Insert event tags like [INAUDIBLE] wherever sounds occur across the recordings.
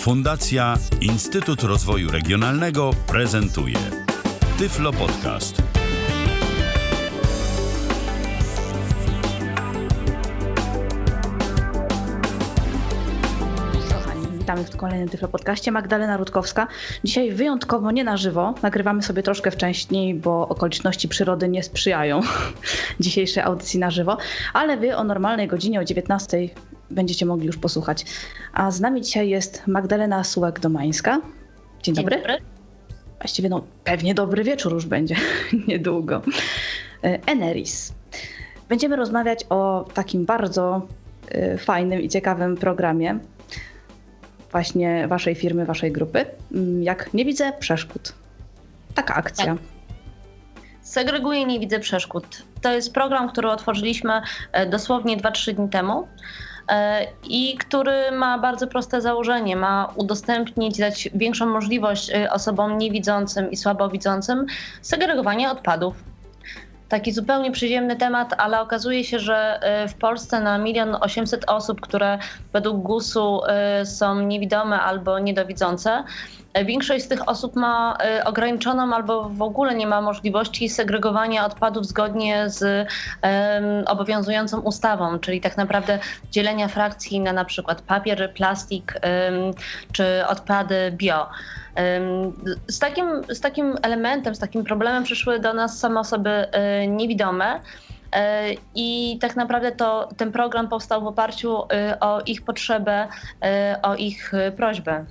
Fundacja Instytut Rozwoju Regionalnego prezentuje Tyflo Podcast. Witamy w kolejnym Tyflo Podcaście. Magdalena Rutkowska. Dzisiaj wyjątkowo nie na żywo. Nagrywamy sobie troszkę wcześniej, bo okoliczności przyrody nie sprzyjają [LAUGHS] dzisiejszej audycji na żywo, ale wy o normalnej godzinie o 19 będziecie mogli już posłuchać. A z nami dzisiaj jest Magdalena Sułek-Domańska. Dzień, Dzień dobry. dobry. Właściwie no, pewnie dobry wieczór już będzie [LAUGHS] niedługo. E, Eneris. Będziemy rozmawiać o takim bardzo e, fajnym i ciekawym programie właśnie waszej firmy, waszej grupy. Mm, Jak nie widzę przeszkód. Taka akcja. Tak. Segreguję, nie widzę przeszkód. To jest program, który otworzyliśmy e, dosłownie 2-3 dni temu i który ma bardzo proste założenie. Ma udostępnić, dać większą możliwość e, osobom niewidzącym i słabowidzącym segregowania odpadów. Taki zupełnie przyziemny temat, ale okazuje się, że e, w Polsce na milion 800 osób, które według GUS-u e, są niewidome albo niedowidzące, e, Większość z tych osób ma e, ograniczoną albo w ogóle nie ma możliwości segregowania odpadów zgodnie z obowiązującą ustawą, czyli tak naprawdę dzielenia frakcji na na przykład papier, plastik czy odpady bio. Z takim, z takim elementem, z takim problemem przyszły do nas same osoby e, niewidome. E, I tak naprawdę to ten program powstał w oparciu e, o ich potrzebę, e, o ich e, prośbę.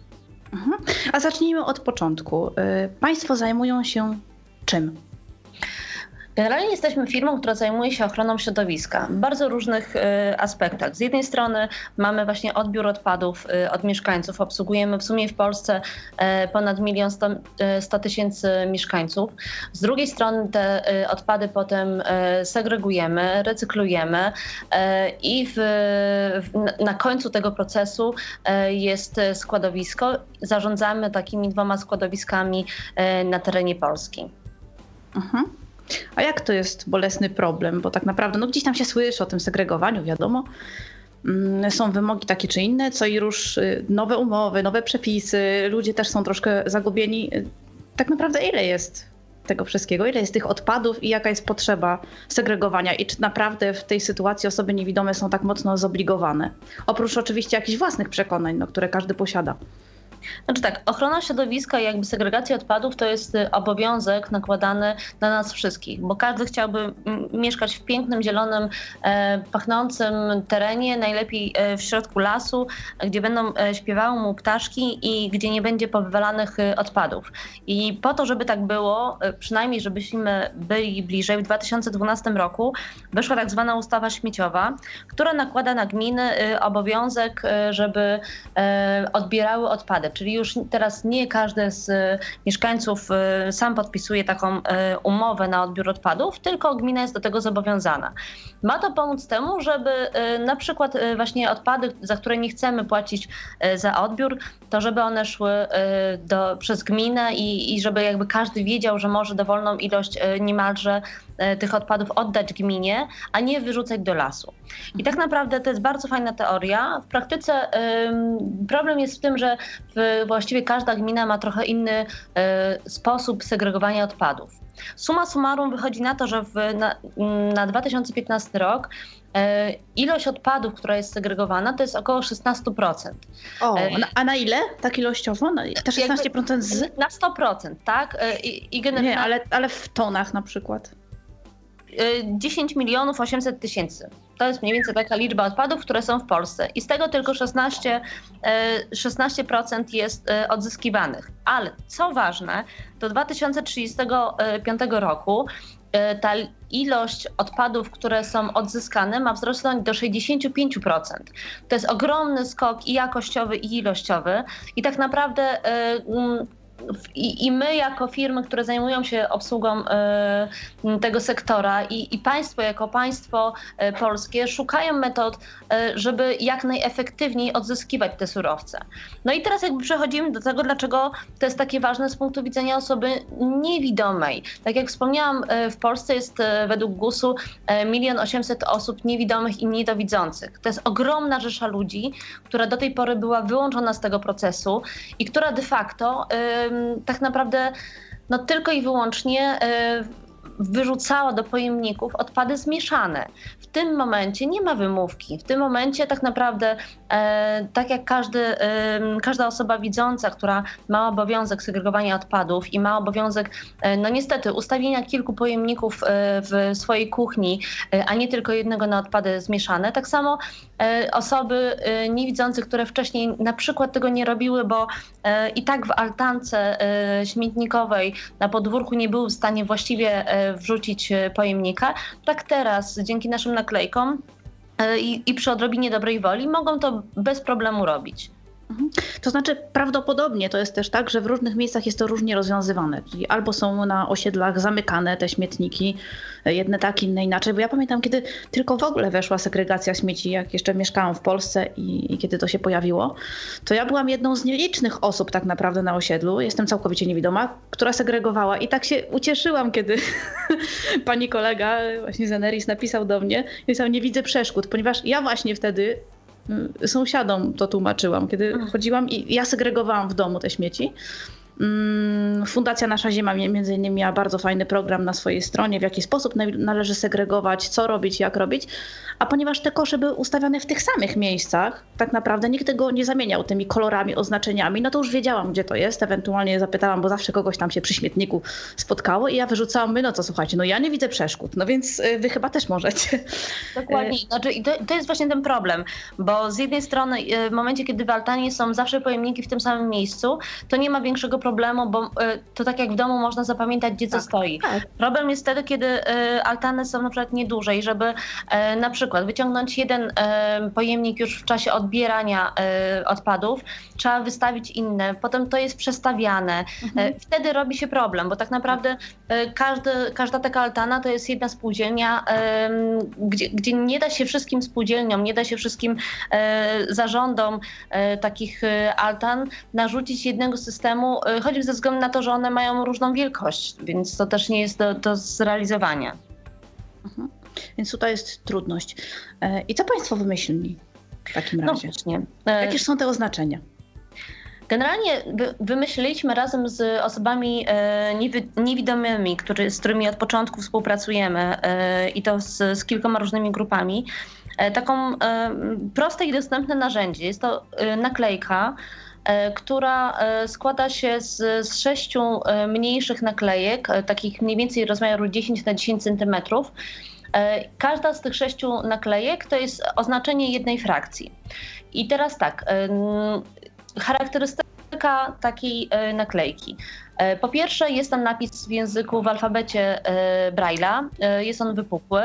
Mhm. A zacznijmy od początku. Y, Państwo zajmują się czym? Generalnie jesteśmy firmą, która zajmuje się ochroną środowiska w bardzo różnych e, aspektach. Z jednej strony mamy właśnie odbiór odpadów e, od mieszkańców. Obsługujemy w sumie w Polsce e, ponad milion sto- tysięcy mieszkańców. Z drugiej strony te odpady potem segregujemy, recyklujemy i w, na końcu tego procesu jest składowisko. Zarządzamy takimi dwoma składowiskami na terenie Polski. Mhm. A jak to jest bolesny problem? Bo tak naprawdę no gdzieś tam się słyszy o tym segregowaniu, wiadomo. Mm, Są wymogi takie czy inne, co i rusz y, nowe umowy, nowe przepisy. Ludzie też są troszkę zagubieni. Y, Tak naprawdę ile jest tego wszystkiego? Ile jest tych odpadów i jaka jest potrzeba segregowania? I czy naprawdę w tej sytuacji osoby niewidome są tak mocno zobligowane? Oprócz oczywiście jakichś własnych przekonań, no, które każdy posiada. Znaczy tak, ochrona środowiska i jakby segregacja odpadów to jest y, obowiązek nakładany na nas wszystkich, bo każdy chciałby mieszkać w pięknym, zielonym, e, pachnącym terenie, najlepiej e, w środku lasu, gdzie będą e, śpiewały mu ptaszki i gdzie nie będzie powywalanych y, odpadów. I po to, żeby tak było, przynajmniej żebyśmy byli bliżej, w 2012 roku wyszła tak zwana ustawa śmieciowa, która nakłada na gminy y, obowiązek, żeby odbierały odpady. Czyli już teraz nie każdy z e, mieszkańców e, sam podpisuje taką e, umowę na odbiór odpadów, tylko gmina jest do tego zobowiązana. Ma to pomóc temu, żeby na przykład właśnie odpady, za które nie chcemy płacić za odbiór, to żeby one szły do, przez gminę i, i żeby jakby każdy wiedział, że może dowolną ilość niemalże tych odpadów oddać gminie, a nie wyrzucać do lasu. I tak naprawdę to jest bardzo fajna teoria. W praktyce problem jest w tym, że właściwie każda gmina ma trochę inny y, sposób segregowania odpadów. Suma summarum wychodzi na to, że w, na, na 2015 rok y, ilość odpadów, która jest segregowana, to jest około 16%. O, E, a na- ile? Tak ilościowo? Na- Te 16% z? Na 100%, tak? I, i generalnie Nie, ale, ale w tonach na przykład. Y, 10 milionów 800 tysięcy. To jest mniej więcej taka liczba odpadów, które są w Polsce. I z tego tylko 16, y, 16% jest y, odzyskiwanych. Ale co ważne, do 2035 roku y, ta ilość odpadów, które są odzyskane, ma wzrosnąć do 65%. To jest ogromny skok i jakościowy, i ilościowy. I tak naprawdę y, mm, i, I, my, jako firmy, które zajmują się obsługą y, tego sektora, i, i, państwo, jako państwo y, polskie, szukają metod, y, żeby jak najefektywniej odzyskiwać te surowce. No i teraz, jakby przechodzimy do tego, dlaczego to jest takie ważne z punktu widzenia osoby niewidomej. Tak jak wspomniałam, w Polsce jest według GUS-u milion osiemset osób niewidomych i niedowidzących. To jest ogromna rzesza ludzi, która do tej pory była wyłączona z tego procesu i która de facto tak naprawdę no tylko i wyłącznie wyrzucała do pojemników odpady zmieszane. W tym momencie nie ma wymówki. W tym momencie tak naprawdę, e, tak jak każdy, e, każda osoba widząca, która ma obowiązek segregowania odpadów i ma obowiązek, e, no niestety, ustawienia kilku pojemników e, w swojej kuchni, e, a nie tylko jednego na odpady zmieszane, tak samo e, osoby niewidzące, które wcześniej na przykład tego nie robiły, bo i tak w altance śmietnikowej na podwórku nie były w stanie właściwie wrzucić e, pojemnika, tak teraz dzięki naszym naklejkom e, i, i przy odrobinie dobrej woli mogą to bez problemu robić. Mhm. To znaczy, prawdopodobnie to jest też tak, że w różnych miejscach jest to różnie rozwiązywane. Czyli albo są na osiedlach zamykane te śmietniki, jedne tak, inne inaczej. Bo ja pamiętam, kiedy tylko w ogóle weszła segregacja śmieci, jak jeszcze mieszkałam w Polsce i, i kiedy to się pojawiło, to ja byłam jedną z nielicznych osób tak naprawdę na osiedlu, jestem całkowicie niewidoma, która segregowała. I tak się ucieszyłam, kiedy [LAUGHS] pani kolega właśnie z Eneris napisał do mnie, i nie widzę przeszkód, ponieważ ja właśnie wtedy sąsiadom to tłumaczyłam, kiedy chodziłam i ja segregowałam w domu te śmieci. Mm, Fundacja Nasza Ziemia między innymi miała bardzo fajny program na swojej stronie, w jaki sposób należy segregować, co robić, jak robić. A ponieważ te kosze były ustawiane w tych samych miejscach, tak naprawdę nikt tego nie zamieniał tymi kolorami, oznaczeniami, no to już wiedziałam, gdzie to jest. Ewentualnie zapytałam, bo zawsze kogoś tam się przy śmietniku spotkało i ja wyrzucałam, my no co słuchajcie, no ja nie widzę przeszkód, no więc y, wy chyba też możecie. [LAUGHS] Dokładnie. Znaczy, to, to jest właśnie ten problem, bo z jednej strony y, w momencie, kiedy w altanie są zawsze pojemniki w tym samym miejscu, to nie ma większego problemu problemu, bo y, to tak jak w domu można zapamiętać, gdzie tak, co stoi. Tak. Problem jest wtedy, kiedy y, altany są na przykład nieduże i żeby y, na przykład wyciągnąć jeden pojemnik już w czasie odbierania odpadów, trzeba wystawić inne, potem to jest przestawiane. Mhm. Wtedy robi się problem, bo tak naprawdę każdy, każda taka altana to jest jedna spółdzielnia, gdzie, gdzie nie da się wszystkim spółdzielniom, nie da się wszystkim zarządom takich altan narzucić jednego systemu, choćby ze względu na to, że one mają różną wielkość, więc to też nie jest do, do zrealizowania. Mhm. Więc tutaj jest trudność. E, I co Państwo wymyślili w takim no razie? No właśnie. E, Jakie są te oznaczenia? Generalnie wymyśliliśmy razem z osobami e, niewidomymi, który, z którymi od początku współpracujemy i to z, z kilkoma różnymi grupami, taką proste i dostępne narzędzie. Jest to naklejka, która e, składa się z, z sześciu e, mniejszych naklejek, takich mniej więcej rozmiaru 10 na 10 cm. Każda z tych sześciu naklejek to jest oznaczenie jednej frakcji. I teraz tak, charakterystyka takiej naklejki. E, po pierwsze jest tam napis w języku w alfabecie e, Braille'a, e, jest on wypukły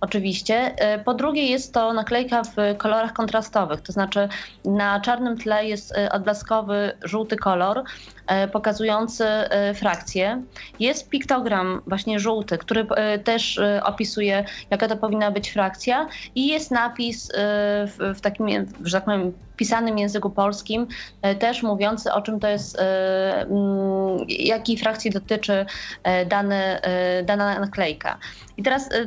oczywiście. Po drugie jest to naklejka w kolorach kontrastowych, to znaczy na czarnym tle jest odblaskowy żółty kolor pokazujący frakcję. Jest piktogram właśnie żółty, który też opisuje jaka to powinna być frakcja i jest napis w takim, że tak powiem, pisanym języku polskim też mówiący o czym to jest jakiej frakcji dotyczy e, e, dana naklejka. I teraz e,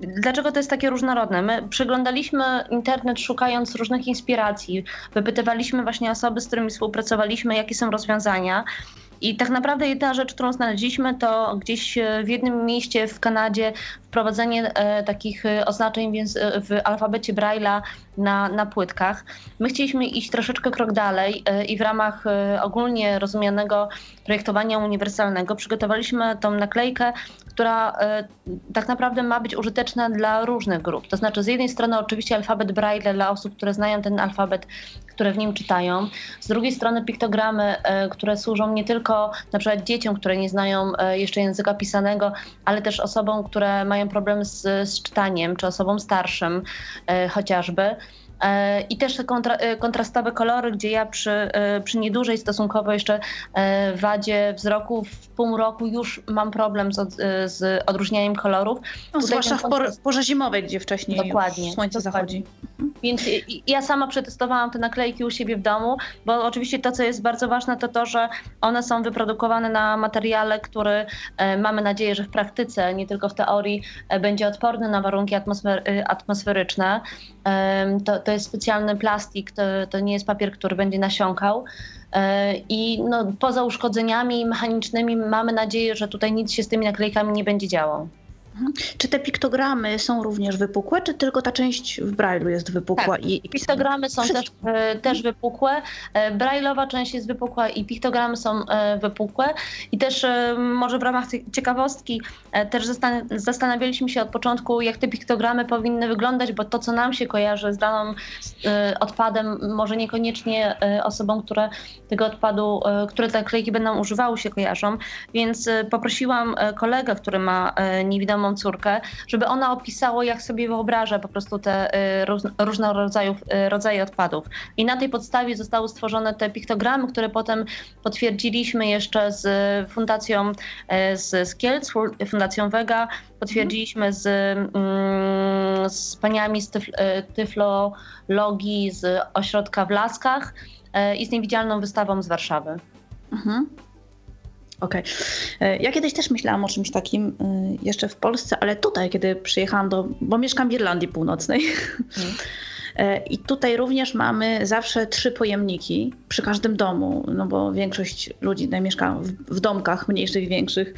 dlaczego to jest takie różnorodne? My przeglądaliśmy internet szukając różnych inspiracji, wypytywaliśmy właśnie osoby, z którymi współpracowaliśmy, jakie są rozwiązania. I tak naprawdę jedna rzecz, którą znaleźliśmy, to gdzieś w jednym mieście w Kanadzie wprowadzenie takich oznaczeń w alfabecie Braille'a na, na płytkach. My chcieliśmy iść troszeczkę krok dalej e, i w ramach ogólnie rozumianego projektowania uniwersalnego przygotowaliśmy tą naklejkę, która tak naprawdę ma być użyteczna dla różnych grup. To znaczy z jednej strony oczywiście alfabet Braille dla osób, które znają ten alfabet, które w nim czytają. Z drugiej strony piktogramy, które służą nie tylko na przykład dzieciom, które nie znają jeszcze języka pisanego, ale też osobom, które mają problemy z, z czytaniem, czy osobom starszym e, chociażby. I też te kontra, kontrastowe kolory, gdzie ja przy, przy niedużej stosunkowo jeszcze wadzie wzroku w pół roku już mam problem z, z odróżnianiem kolorów. No, zwłaszcza w porze zimowej, gdzie wcześniej dokładnie, słońce dokładnie. zachodzi. Więc ja sama przetestowałam te naklejki u siebie w domu, bo oczywiście to, co jest bardzo ważne, to to, że one są wyprodukowane na materiale, który e, mamy nadzieję, że w praktyce, nie tylko w teorii, e, będzie odporny na warunki atmosfer y, atmosferyczne. To, to jest specjalny plastik, to, to nie jest papier, który będzie nasiąkał. E, I no, poza uszkodzeniami mechanicznymi mamy nadzieję, że tutaj nic się z tymi naklejkami nie będzie działo. Mhm. Czy te piktogramy są również wypukłe, czy tylko ta część w Braille'u jest wypukła? Tak, i, piktogramy są też, e, też wypukłe. E, Braille'owa część jest wypukła i piktogramy są e, wypukłe. I też może w ramach ciekawostki też zastanawialiśmy się od początku, jak te piktogramy powinny wyglądać, bo to, co nam się kojarzy z danym odpadem, może niekoniecznie osobom, które tego odpadu, które te klejki będą używały, się kojarzą. Więc poprosiłam kolegę, który ma niewidomą mamą córkę, żeby ona opisała, jak sobie wyobraża po prostu te y, różne y, rodzaje odpadów. I na tej podstawie zostały stworzone te piktogramy, które potem potwierdziliśmy jeszcze z Fundacją y, z, z Kielc, Fundacją Vega, potwierdziliśmy z, mm, z paniami z tyflologii z ośrodka w Laskach i z niewidzialną wystawą z Warszawy. Mhm. Okej. Okay. E, ja kiedyś też myślałam o czymś takim e, jeszcze w Polsce, ale tutaj, kiedy przyjechałam do. bo mieszkam w Irlandii Północnej. Mm. [LAUGHS] I tutaj również mamy zawsze trzy pojemniki przy każdym domu, no bo większość ludzi mieszka w, w domkach mniejszych, większych,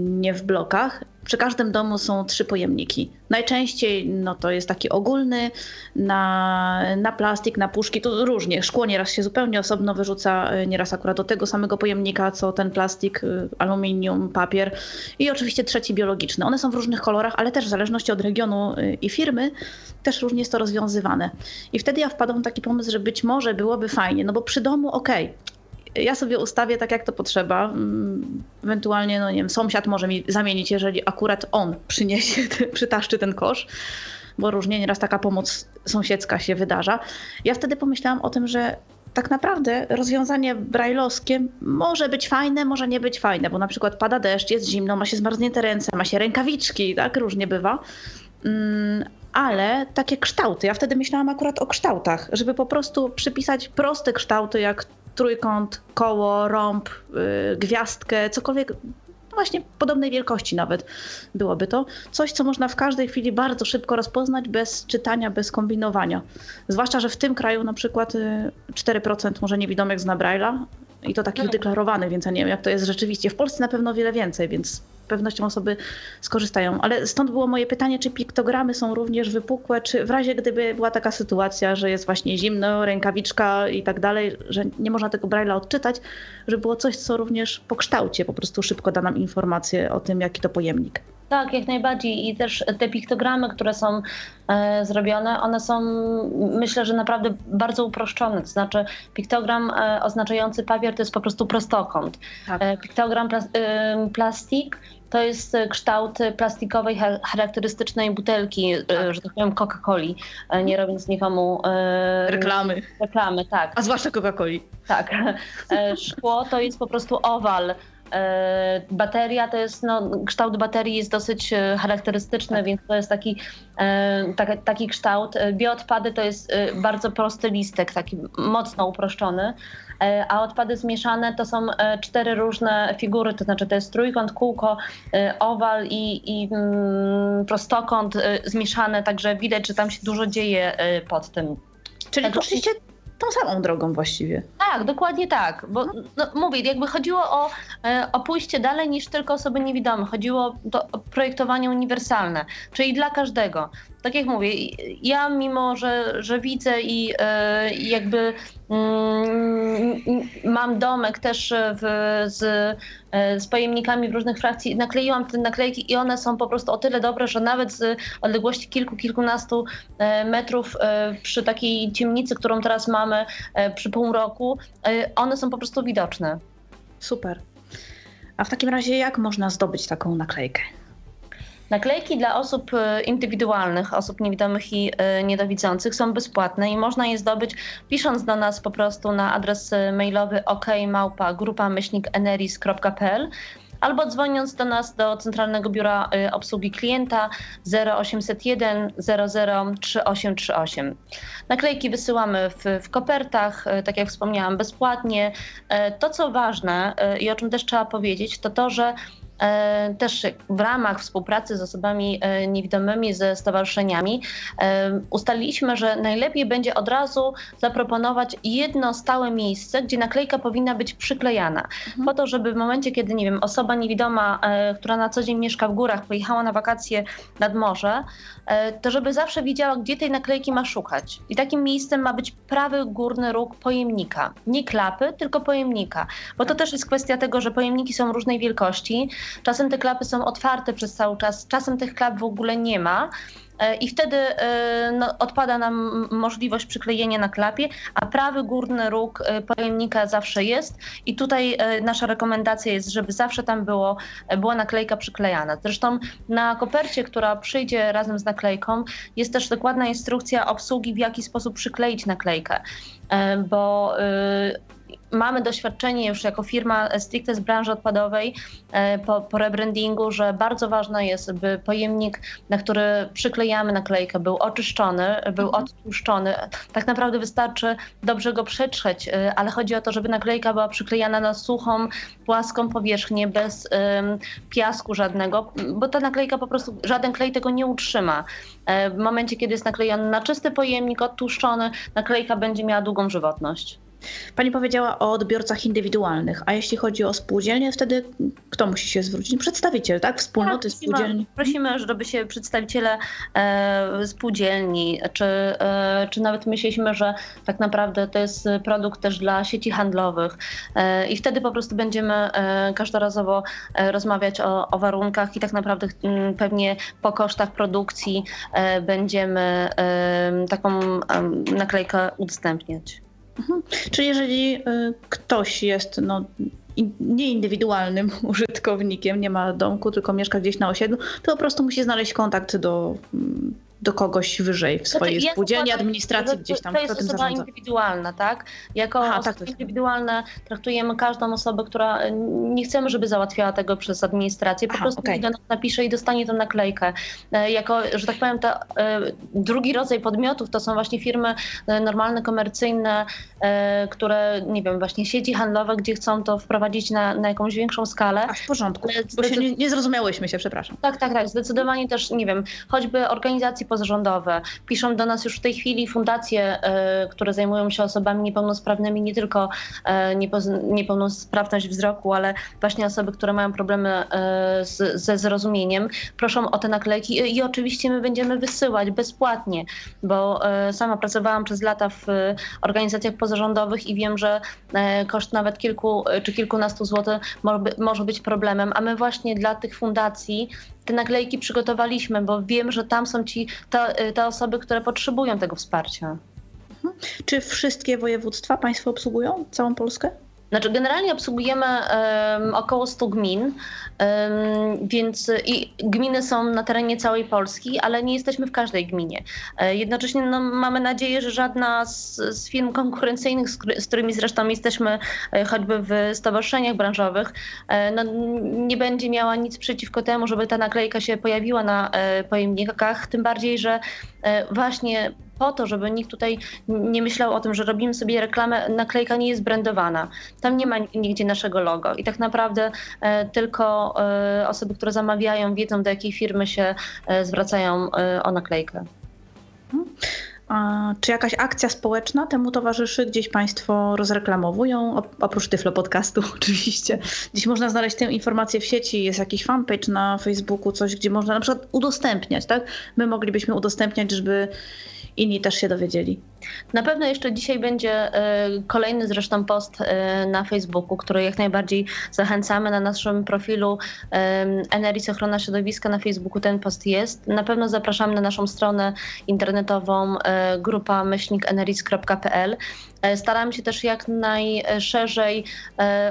nie w blokach przy każdym domu są trzy pojemniki. Najczęściej no, to jest taki ogólny na, na plastik, na puszki, to różnie. Szkło nieraz się zupełnie osobno wyrzuca, e, nieraz akurat do tego samego pojemnika, co ten plastik, e, aluminium, papier. I oczywiście trzeci biologiczny. One są w różnych kolorach, ale też w zależności od regionu e, i firmy też różnie jest to rozwiązywane. I wtedy ja wpadłam w taki pomysł, że być może byłoby fajnie, no bo przy domu okej, okay, ja sobie ustawię tak, jak to potrzeba. Mm, ewentualnie, no nie wiem, sąsiad może mi zamienić, jeżeli akurat on przyniesie, [LAUGHS] przytaszczy ten kosz, bo różnie nieraz taka pomoc sąsiedzka się wydarza. Ja wtedy pomyślałam o tym, że tak naprawdę rozwiązanie brajlowskie może być fajne, może nie być fajne, bo na przykład pada deszcz, jest zimno, ma się zmarznięte ręce, ma się rękawiczki, tak, różnie bywa. Mm, ale takie kształty, ja wtedy myślałam akurat o kształtach, żeby po prostu przypisać proste kształty, jak trójkąt, koło, rąb, yy, gwiazdkę, cokolwiek właśnie podobnej wielkości nawet byłoby to. Coś, co można w każdej chwili bardzo szybko rozpoznać bez czytania, bez kombinowania. Zwłaszcza, że w tym kraju na przykład 4% y, może niewidomych zna Braille'a i to takich no. deklarowanych, więc ja nie wiem jak to jest rzeczywiście. W Polsce na pewno wiele więcej, więc pewnością osoby skorzystają. Ale stąd było moje pytanie, czy piktogramy są również wypukłe, czy w razie gdyby była taka sytuacja, że jest właśnie zimno, rękawiczka i tak dalej, że nie można tego Braille'a odczytać, że było coś, co również po kształcie po prostu szybko da nam informację o tym, jaki to pojemnik. Tak, jak najbardziej. I też te piktogramy, które są e, zrobione, one są myślę, że naprawdę bardzo uproszczone. To znaczy piktogram e, oznaczający papier to jest po prostu prostokąt. Tak. E, piktogram plas, e, plastik to jest kształt plastikowej charakterystycznej butelki, e, tak. że tak powiem Coca-Coli, e, nie robiąc nikomu reklamy. Reklamy, tak. A zwłaszcza Coca-Coli. Tak. [LAUGHS] Szkło to jest po prostu owal E, bateria to jest, no, kształt baterii jest dosyć e, charakterystyczny, więc to jest taki, e, taki, taki kształt. Bioodpady to jest bardzo prosty listek, taki mocno uproszczony, a odpady zmieszane to są cztery różne figury, to znaczy to jest trójkąt, kółko, owal i, i mm, prostokąt zmieszane, także widać, że tam się dużo dzieje pod tym. Czyli tak, oczywiście tą samą drogą właściwie. Tak, dokładnie tak. Bo no, mówię, jakby chodziło o, e, o pójście dalej niż tylko osoby niewidome. Chodziło o projektowanie uniwersalne, czyli dla każdego tak jak mówię, ja mimo, że, że widzę i e, jakby mam domek też w, z, e, z pojemnikami w różnych frakcji, nakleiłam te naklejki i one są po prostu o tyle dobre, że nawet z odległości kilku, kilkunastu e, metrów przy takiej ciemnicy, którą teraz mamy przy pół roku, one są po prostu widoczne. Super. A w takim razie jak można zdobyć taką naklejkę? Naklejki dla osób e, indywidualnych, osób niewidomych i e, niedowidzących są bezpłatne i można je zdobyć pisząc do nas po prostu na adres mailowy okmałpa.grupa-eneris.pl albo dzwoniąc do nas do Centralnego Biura Obsługi Klienta 0801 00 3838. Naklejki wysyłamy w, w kopertach, tak jak wspomniałam, bezpłatnie. To, co ważne i o czym też trzeba powiedzieć, to to, że E, też w ramach współpracy z osobami e, niewidomymi, ze stowarzyszeniami, e, ustaliliśmy, że najlepiej będzie od razu zaproponować jedno stałe miejsce, gdzie naklejka powinna być przyklejana. Mhm. Po to, żeby w momencie, kiedy, nie wiem, osoba niewidoma, która na co dzień mieszka w górach, pojechała na wakacje nad morze, to żeby zawsze wiedziała, gdzie tej naklejki ma szukać. I takim miejscem ma być prawy górny róg pojemnika. Nie klapy, tylko pojemnika. Bo to tak. też jest kwestia tego, że pojemniki są różnej wielkości. Czasem te klapy są otwarte przez cały czas, czasem tych klap w ogóle nie ma. E, I wtedy e, no, odpada nam możliwość przyklejenia na klapie, a prawy górny róg e, pojemnika zawsze jest. I tutaj nasza rekomendacja jest, żeby zawsze tam było, była naklejka przyklejana. Zresztą na kopercie, która przyjdzie razem z naklejką, jest też dokładna instrukcja obsługi, w jaki sposób przykleić naklejkę. Bo mamy doświadczenie już jako firma stricte z branży odpadowej e, po, po rebrandingu, że bardzo ważne jest, by pojemnik, na który przyklejamy naklejkę, był oczyszczony, był mhm. odtłuszczony. Tak naprawdę wystarczy dobrze go przetrzeć, e, ale chodzi o to, żeby naklejka była przyklejana na suchą, płaską powierzchnię, bez um, piasku żadnego, bo ta naklejka po prostu, żaden klej tego nie utrzyma. E, w momencie, kiedy jest naklejony na czysty pojemnik, odtłuszczony, naklejka będzie miała długą żywotność. Pani powiedziała o odbiorcach indywidualnych, a jeśli chodzi o spółdzielnie, wtedy kto musi się zwrócić? Przedstawiciel, tak? Wspólnoty tak, spółdzielni. Prosimy, żeby się przedstawiciele e, spółdzielni, czy, e, czy nawet myśleliśmy, że tak naprawdę to jest produkt też dla sieci handlowych e, i wtedy po prostu będziemy e, każdorazowo e, rozmawiać o, o, warunkach i tak naprawdę m, pewnie po kosztach produkcji e, będziemy taką naklejkę udostępniać. Mhm. Czyli jeżeli y, ktoś jest no, nieindywidualnym [LAUGHS] użytkownikiem, nie ma domku, tylko mieszka gdzieś na osiedlu, to po prostu musi znaleźć kontakt do mm, do kogoś wyżej w swojej znaczy, spółdzielni, administracji gdzieś tam. To jest osoba zarządza. indywidualna, tak? Jako Aha, tak, indywidualne traktujemy każdą osobę, która nie chcemy, żeby załatwiała tego przez administrację, po Aha, prostu okay. do nas napisze i dostanie tę naklejkę. E, jako, że tak powiem, to, e, drugi rodzaj podmiotów to są właśnie firmy e, normalne, komercyjne, które, nie wiem, właśnie sieci handlowe, gdzie chcą to wprowadzić na, na jakąś większą skalę. A w porządku, bo się nie, nie zrozumiałyśmy się, przepraszam. Tak, tak, tak. Zdecydowanie też, nie wiem, choćby organizacje pozarządowe. Piszą do nas już w tej chwili fundacje, e, które zajmują się osobami niepełnosprawnymi, nie tylko e, niepełnosprawność wzroku, ale właśnie osoby, które mają problemy e, z, ze zrozumieniem. Proszą o te naklejki i oczywiście my będziemy wysyłać bezpłatnie, bo sama pracowałam przez lata w organizacjach pozarządowych i wiem, że koszt nawet kilku czy kilkunastu złotych może być problemem, a my właśnie dla tych fundacji te naklejki przygotowaliśmy, bo wiem, że tam są ci te, te osoby, które potrzebują tego wsparcia. Mhm. Czy wszystkie województwa Państwo obsługują? Całą Polskę? Znaczy, generalnie obsługujemy um, około 100 gmin, um, więc i gminy są na terenie całej Polski, ale nie jesteśmy w każdej gminie. E, jednocześnie no, mamy nadzieję, że żadna z, z firm konkurencyjnych, z, z, którymi zresztą jesteśmy e, choćby w stowarzyszeniach branżowych, e, no, nie będzie miała nic przeciwko temu, żeby ta naklejka się pojawiła na pojemnikach, tym bardziej, że właśnie po to, żeby nikt tutaj nie myślał o tym, że robimy sobie reklamę, naklejka nie jest brandowana. Tam nie ma nigdzie naszego logo i tak naprawdę e, tylko e, osoby, które zamawiają, wiedzą do jakiej firmy się e, zwracają o naklejkę. A czy jakaś akcja społeczna temu towarzyszy? Gdzieś Państwo rozreklamowują? Oprócz Tyflo Podcastu [LAUGHS] oczywiście. Gdzieś można znaleźć tę informację w sieci, jest jakiś fanpage na Facebooku, coś, gdzie można na przykład udostępniać, tak? My moglibyśmy udostępniać, żeby inni też się dowiedzieli. Na pewno jeszcze dzisiaj będzie e, kolejny zresztą post e, na Facebooku, który jak najbardziej zachęcamy na naszym profilu Eneris Ochrona Środowiska na Facebooku ten post jest. Na pewno zapraszamy na naszą stronę internetową e, grupa myślnikeneris.pl. Staramy się też jak najszerzej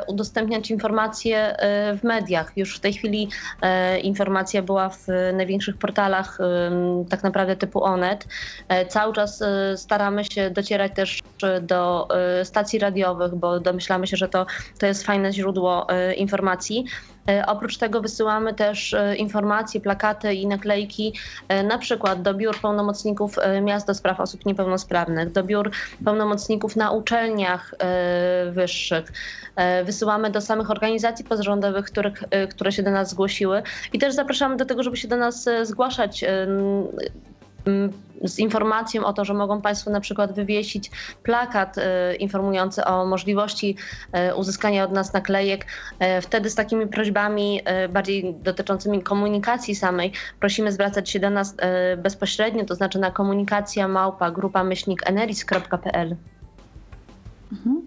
udostępniać informacje w mediach. Już w tej chwili informacja była w największych portalach tak naprawdę typu Onet. Cały czas staramy się docierać też do y, stacji radiowych, bo domyślamy się, że to, to jest fajne źródło y, informacji. Oprócz tego wysyłamy też informacje, plakaty i naklejki na przykład do biur pełnomocników miast do spraw osób niepełnosprawnych, do biur pełnomocników na uczelniach wyższych. Wysyłamy do samych organizacji pozarządowych, których, które się do nas zgłosiły i też zapraszamy do tego, żeby się do nas zgłaszać z informacją o to, że mogą Państwo na przykład wywiesić plakat e, informujący o możliwości e, uzyskania od nas naklejek. E, wtedy z takimi prośbami bardziej dotyczącymi komunikacji samej prosimy zwracać się do nas bezpośrednio, to znaczy na komunikacja małpa grupa myślnik eneris.pl. Mhm.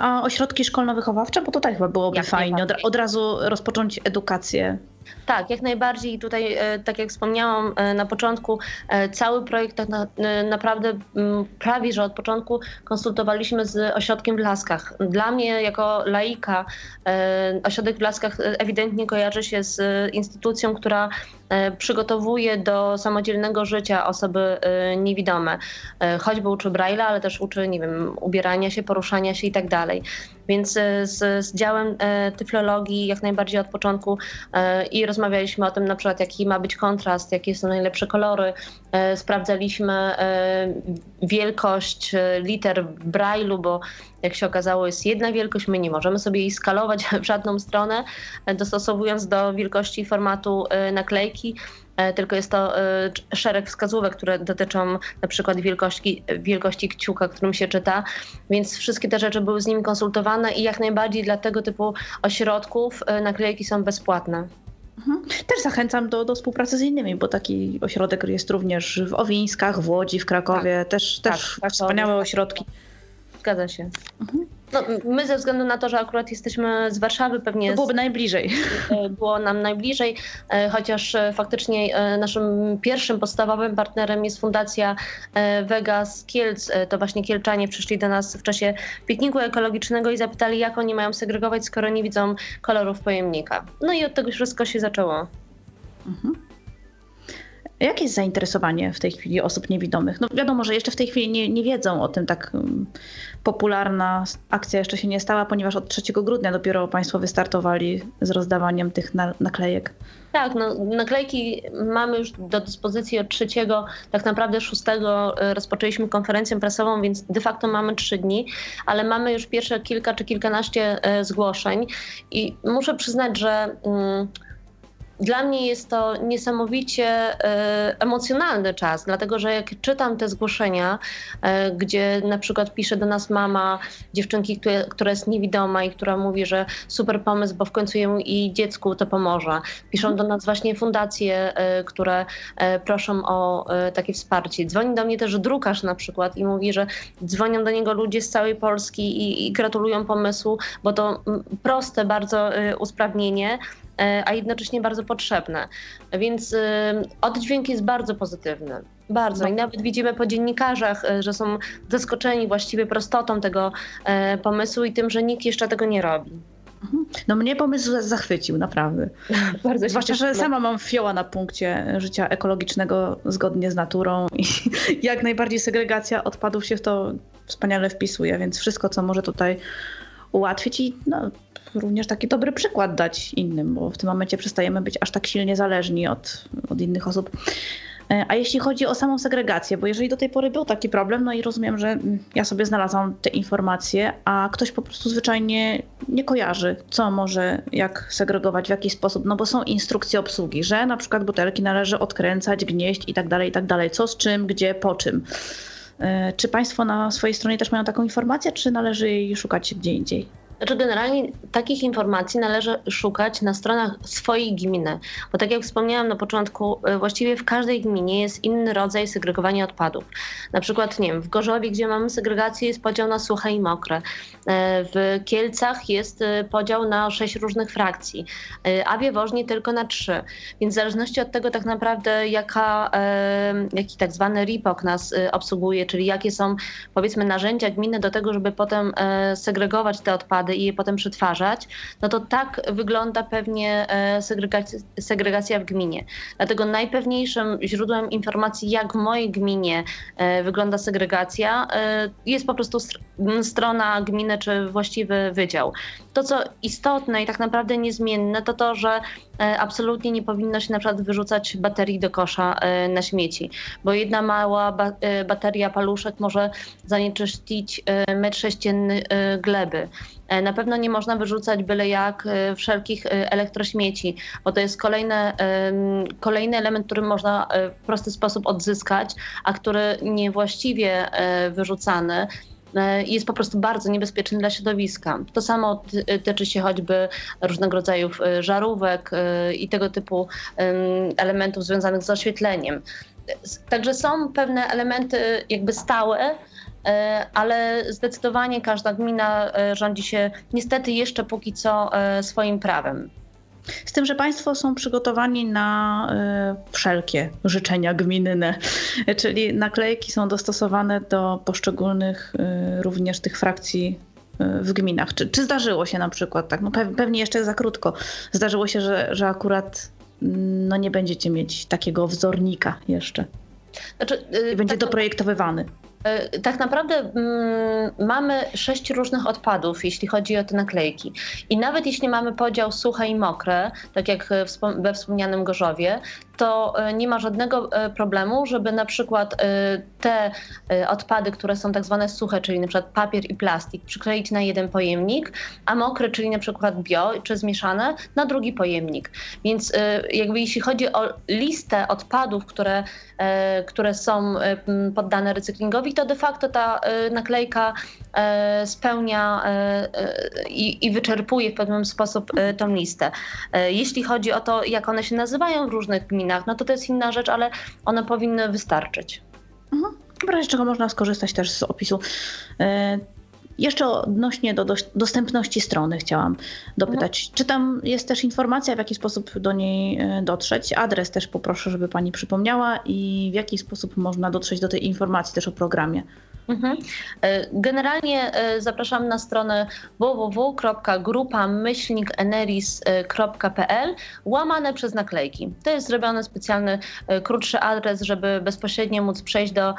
A ośrodki szkolno-wychowawcze, bo to tak chyba byłoby Jak fajnie, od, od razu rozpocząć edukację tak, jak najbardziej. Tutaj, e, tak jak wspomniałam e, na początku, e, cały projekt tak na, naprawdę mm, prawie, że od początku konsultowaliśmy z ośrodkiem w Laskach. Dla mnie, jako laika, ośrodek w Laskach ewidentnie kojarzy się z instytucją, która przygotowuje do samodzielnego życia osoby niewidome. Choćby uczy Braille'a, ale też uczy, nie wiem, ubierania się, poruszania się i tak dalej. Więc z, z działem tyflologii jak najbardziej od początku i rozmawialiśmy o tym na przykład, jaki ma być kontrast, jakie są najlepsze kolory. E, sprawdzaliśmy e, wielkość e, liter Braille'u, bo jak się okazało jest jedna wielkość, my nie możemy sobie jej skalować [LAUGHS] w żadną stronę, dostosowując do wielkości formatu naklejki tylko jest to szereg wskazówek, które dotyczą na przykład wielkości, wielkości kciuka, którym się czyta, więc wszystkie te rzeczy były z nimi konsultowane i jak najbardziej dla tego typu ośrodków naklejki są bezpłatne. Mhm. Też zachęcam do, do współpracy z innymi, bo taki ośrodek jest również w Owińskach, w Łodzi, w Krakowie. Tak, też tak, też tak, wspaniałe ośrodki. Zgadza się. Mhm. No, my ze względu na to, że akurat jesteśmy z Warszawy, pewnie. To byłoby najbliżej. E, było nam najbliżej, e, chociaż e, faktycznie naszym pierwszym podstawowym partnerem jest Fundacja Vegas Kielc. To właśnie Kielczanie przyszli do nas w czasie pikniku ekologicznego i zapytali, jak oni mają segregować, skoro nie widzą kolorów pojemnika. No i od tego wszystko się zaczęło. Mhm. Jakie jest zainteresowanie w tej chwili osób niewidomych? No wiadomo, że jeszcze w tej chwili nie, nie wiedzą o tym, tak um, popularna akcja jeszcze się nie stała, ponieważ od 3 grudnia dopiero Państwo wystartowali z rozdawaniem tych na, naklejek. Tak, no, naklejki mamy już do dyspozycji od 3, tak naprawdę 6 e, rozpoczęliśmy konferencję prasową, więc de facto mamy 3 dni, ale mamy już pierwsze kilka czy kilkanaście e, zgłoszeń i muszę przyznać, że. Um, dla mnie jest to niesamowicie e, emocjonalny czas, dlatego że jak czytam te zgłoszenia, e, gdzie na przykład pisze do nas mama dziewczynki, które, która jest niewidoma i która mówi, że super pomysł, bo w końcu jej i dziecku to pomoże. Piszą do nas właśnie fundacje, e, które proszą o takie wsparcie. Dzwoni do mnie też drukarz na przykład i mówi, że dzwonią do niego ludzie z całej Polski i, i gratulują pomysłu, bo to proste bardzo usprawnienie, a jednocześnie bardzo potrzebne. Więc e, oddźwięk jest bardzo pozytywny. Bardzo. I nawet widzimy po dziennikarzach, e, że są zaskoczeni właściwie prostotą tego pomysłu i tym, że nikt jeszcze tego nie robi. Mhm. No mnie pomysł zachwycił, naprawdę. [LAUGHS] Bardzo Zwłaszcza, że sama mam fioła na punkcie życia ekologicznego zgodnie z naturą i [LAUGHS] jak najbardziej segregacja odpadów się w to wspaniale wpisuje, więc wszystko, co może tutaj ułatwić i no, również taki dobry przykład dać innym, bo w tym momencie przestajemy być aż tak silnie zależni od, od innych osób. E, a jeśli chodzi o samą segregację, bo jeżeli do tej pory był taki problem, no i rozumiem, że mm, ja sobie znalazłam te informacje, a ktoś po prostu zwyczajnie nie kojarzy, co może, jak segregować, w jaki sposób, no bo są instrukcje obsługi, że na przykład butelki należy odkręcać, gnieść i tak dalej, i tak dalej, co z czym, gdzie, po czym. E, czy Państwo na swojej stronie też mają taką informację, czy należy jej szukać gdzie indziej? Znaczy generalnie takich informacji należy szukać na stronach swojej gminy, bo tak jak wspomniałam na początku, e, właściwie w każdej gminie jest inny rodzaj segregowania odpadów. Na przykład, nie wiem, w Gorzowie, gdzie mamy segregację, jest podział na suche i mokre. E, w Kielcach jest e, podział na sześć różnych frakcji, a w Jaworznie tylko na trzy. Więc w zależności od tego tak naprawdę, jaka, jaki tak zwany RIPOK nas obsługuje, czyli jakie są powiedzmy narzędzia gminy do tego, żeby potem segregować te odpady, i je potem przetwarzać, no to tak wygląda pewnie e, segregacja, segregacja w gminie. Dlatego najpewniejszym źródłem informacji, jak w mojej gminie e, wygląda segregacja, e, jest po prostu strona gminy czy właściwy wydział. To, co istotne i tak naprawdę niezmienne, to to, że absolutnie nie powinno się na przykład wyrzucać baterii do kosza na śmieci, bo jedna mała bateria paluszek może zanieczyścić metr sześcienny gleby. E, na pewno nie można wyrzucać byle jak e, wszelkich e, elektrośmieci, bo to jest kolejny, kolejny element, który można w prosty sposób odzyskać, a który niewłaściwie wyrzucany jest po prostu bardzo niebezpieczny dla środowiska. To samo tyczy się choćby różnego rodzaju żarówek i tego typu elementów związanych z oświetleniem. Także są pewne elementy jakby stałe, E, ale zdecydowanie każda gmina e, rządzi się niestety jeszcze póki co e, swoim prawem. Z tym, że Państwo są przygotowani na wszelkie życzenia gminne, [LAUGHS] czyli naklejki są dostosowane do poszczególnych również tych frakcji w gminach. Czy, czy zdarzyło się na przykład tak, no pewnie jeszcze za krótko, zdarzyło się, że, że akurat no nie będziecie mieć takiego wzornika jeszcze? Znaczy, będzie tak, doprojektowywany. E, tak naprawdę mm, mamy sześć różnych odpadów, jeśli chodzi o te naklejki. I nawet jeśli mamy podział suche i mokre, tak jak we wspomnianym Gorzowie, to e, nie ma żadnego e, problemu, żeby na przykład te odpady, które są tak zwane suche, czyli na przykład papier i plastik, przykleić na jeden pojemnik, a mokre, czyli na przykład bio czy zmieszane, na drugi pojemnik. Więc jakby jeśli chodzi o listę odpadów, które, które są poddane recyklingowi, to de facto ta y, naklejka y, spełnia y, i wyczerpuje w pewien sposób tą listę. Jeśli chodzi o to, jak one się nazywają w różnych gminach, no to to jest inna rzecz, ale one powinny wystarczyć. Mhm. W razie czego można skorzystać też z opisu jeszcze odnośnie do dostępności strony chciałam dopytać. No. Czy tam jest też informacja, w jaki sposób do niej e, dotrzeć? Adres też poproszę, żeby pani przypomniała i w jaki sposób można dotrzeć do tej informacji też o programie. Mhm. E, generalnie e, zapraszam na stronę www.grupamyślnikeneris.pl łamane przez naklejki. To jest zrobiony specjalny, e, krótszy adres, żeby bezpośrednio móc przejść do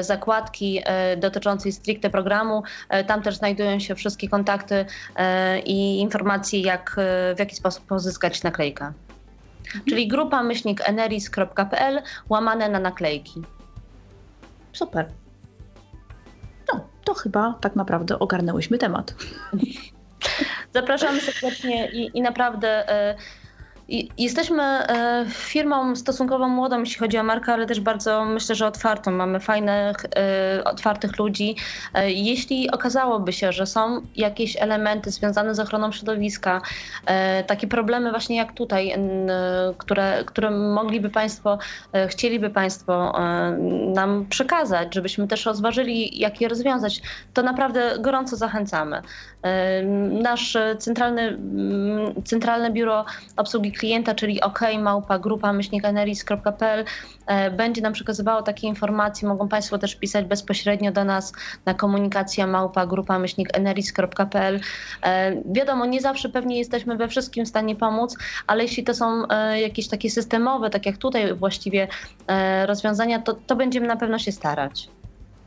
zakładki dotyczącej stricte programu. Tam też znajdują się wszystkie kontakty i informacje, jak, w jaki sposób pozyskać naklejkę. Mhm. Czyli grupa myślnikeneris.pl łamane na naklejki. Super to chyba tak naprawdę ogarnęłyśmy temat. Zapraszamy serdecznie i, i naprawdę. Y Jesteśmy e, firmą stosunkowo młodą, jeśli chodzi o markę, ale też bardzo myślę, że otwartą. Mamy fajnych, e, otwartych ludzi. E, jeśli okazałoby się, że są jakieś elementy związane z ochroną środowiska, takie problemy właśnie jak tutaj, które, które mogliby Państwo, chcieliby Państwo nam przekazać, żebyśmy też rozważyli, jak je rozwiązać, to naprawdę gorąco zachęcamy. Nasz centralny, centralne biuro obsługi klienta, czyli OK, małpa grupa myślnikaneris.pl e, będzie nam przekazywało takie informacje. Mogą Państwo też pisać bezpośrednio do nas na komunikacja małpa grupa myślnikeneris.pl. E, wiadomo, nie zawsze pewnie jesteśmy we wszystkim w stanie pomóc, ale jeśli to są e, jakieś takie systemowe, tak jak tutaj właściwie rozwiązania, to, to będziemy na pewno się starać.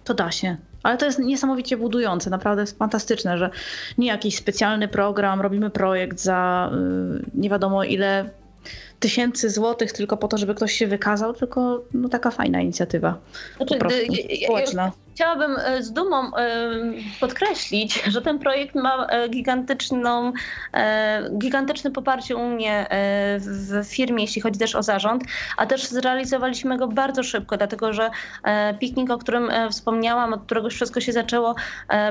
To da się. Ale to jest niesamowicie budujące, naprawdę jest fantastyczne, że nie jakiś specjalny program, robimy projekt za yy, nie wiadomo ile tysięcy złotych tylko po to, żeby ktoś się wykazał, tylko no, taka fajna inicjatywa znaczy, po prostu, społeczna. Chciałabym e, z dumą podkreślić, [LAUGHS] że ten projekt ma gigantyczną, gigantyczne poparcie u mnie w firmie, jeśli chodzi też o zarząd, a też zrealizowaliśmy go bardzo szybko, dlatego że piknik, o którym wspomniałam, od którego wszystko się zaczęło,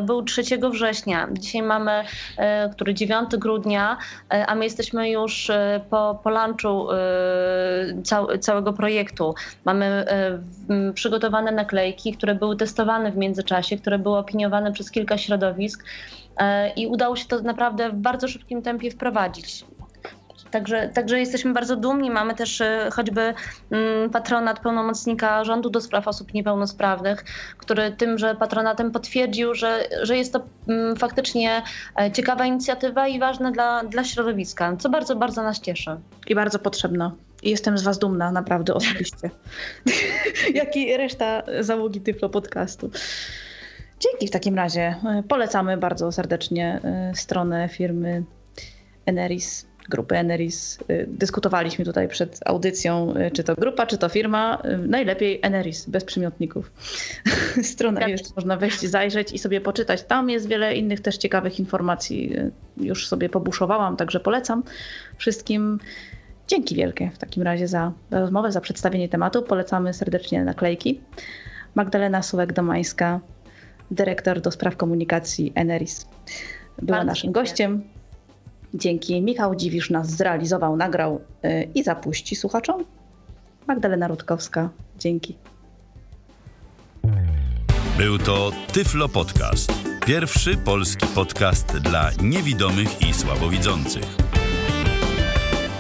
był 3 września. Dzisiaj mamy, który 9 grudnia, a my jesteśmy już po, po lunchu całego projektu. Mamy przygotowane naklejki, które były testowane w międzyczasie, które były opiniowane przez kilka środowisk e, i udało się to naprawdę w bardzo szybkim tempie wprowadzić. Także, także jesteśmy bardzo dumni. Mamy też e, choćby mm, patronat pełnomocnika rządu do spraw osób niepełnosprawnych, który tymże patronatem potwierdził, że, że jest to mm, faktycznie e, ciekawa inicjatywa i ważna dla, dla środowiska, co bardzo, bardzo nas cieszy. I bardzo potrzebna. Jestem z Was dumna, naprawdę osobiście. [LAUGHS] Jak i reszta załogi Tyflo Podcastu. Dzięki w takim razie. Polecamy bardzo serdecznie e, stronę firmy Eneris, grupy Eneris. E, dyskutowaliśmy tutaj przed audycją, e, czy to grupa, czy to firma. Najlepiej Eneris, bez przymiotników. [LAUGHS] Strona tak. jest, można wejść, zajrzeć i sobie poczytać. Tam jest wiele innych też ciekawych informacji. Już sobie pobuszowałam, także polecam wszystkim. Dzięki wielkie w takim razie za rozmowę, za przedstawienie tematu. Polecamy serdecznie naklejki. Magdalena Sułek-Domańska, dyrektor do spraw komunikacji Eneris, była Bardzo naszym dziękuję. gościem. Dzięki. Michał Dziwisz nas zrealizował, nagrał yy, i zapuści słuchaczom. Magdalena Rutkowska. Dzięki. Był to Tyflo Podcast. Pierwszy polski podcast dla niewidomych i słabowidzących.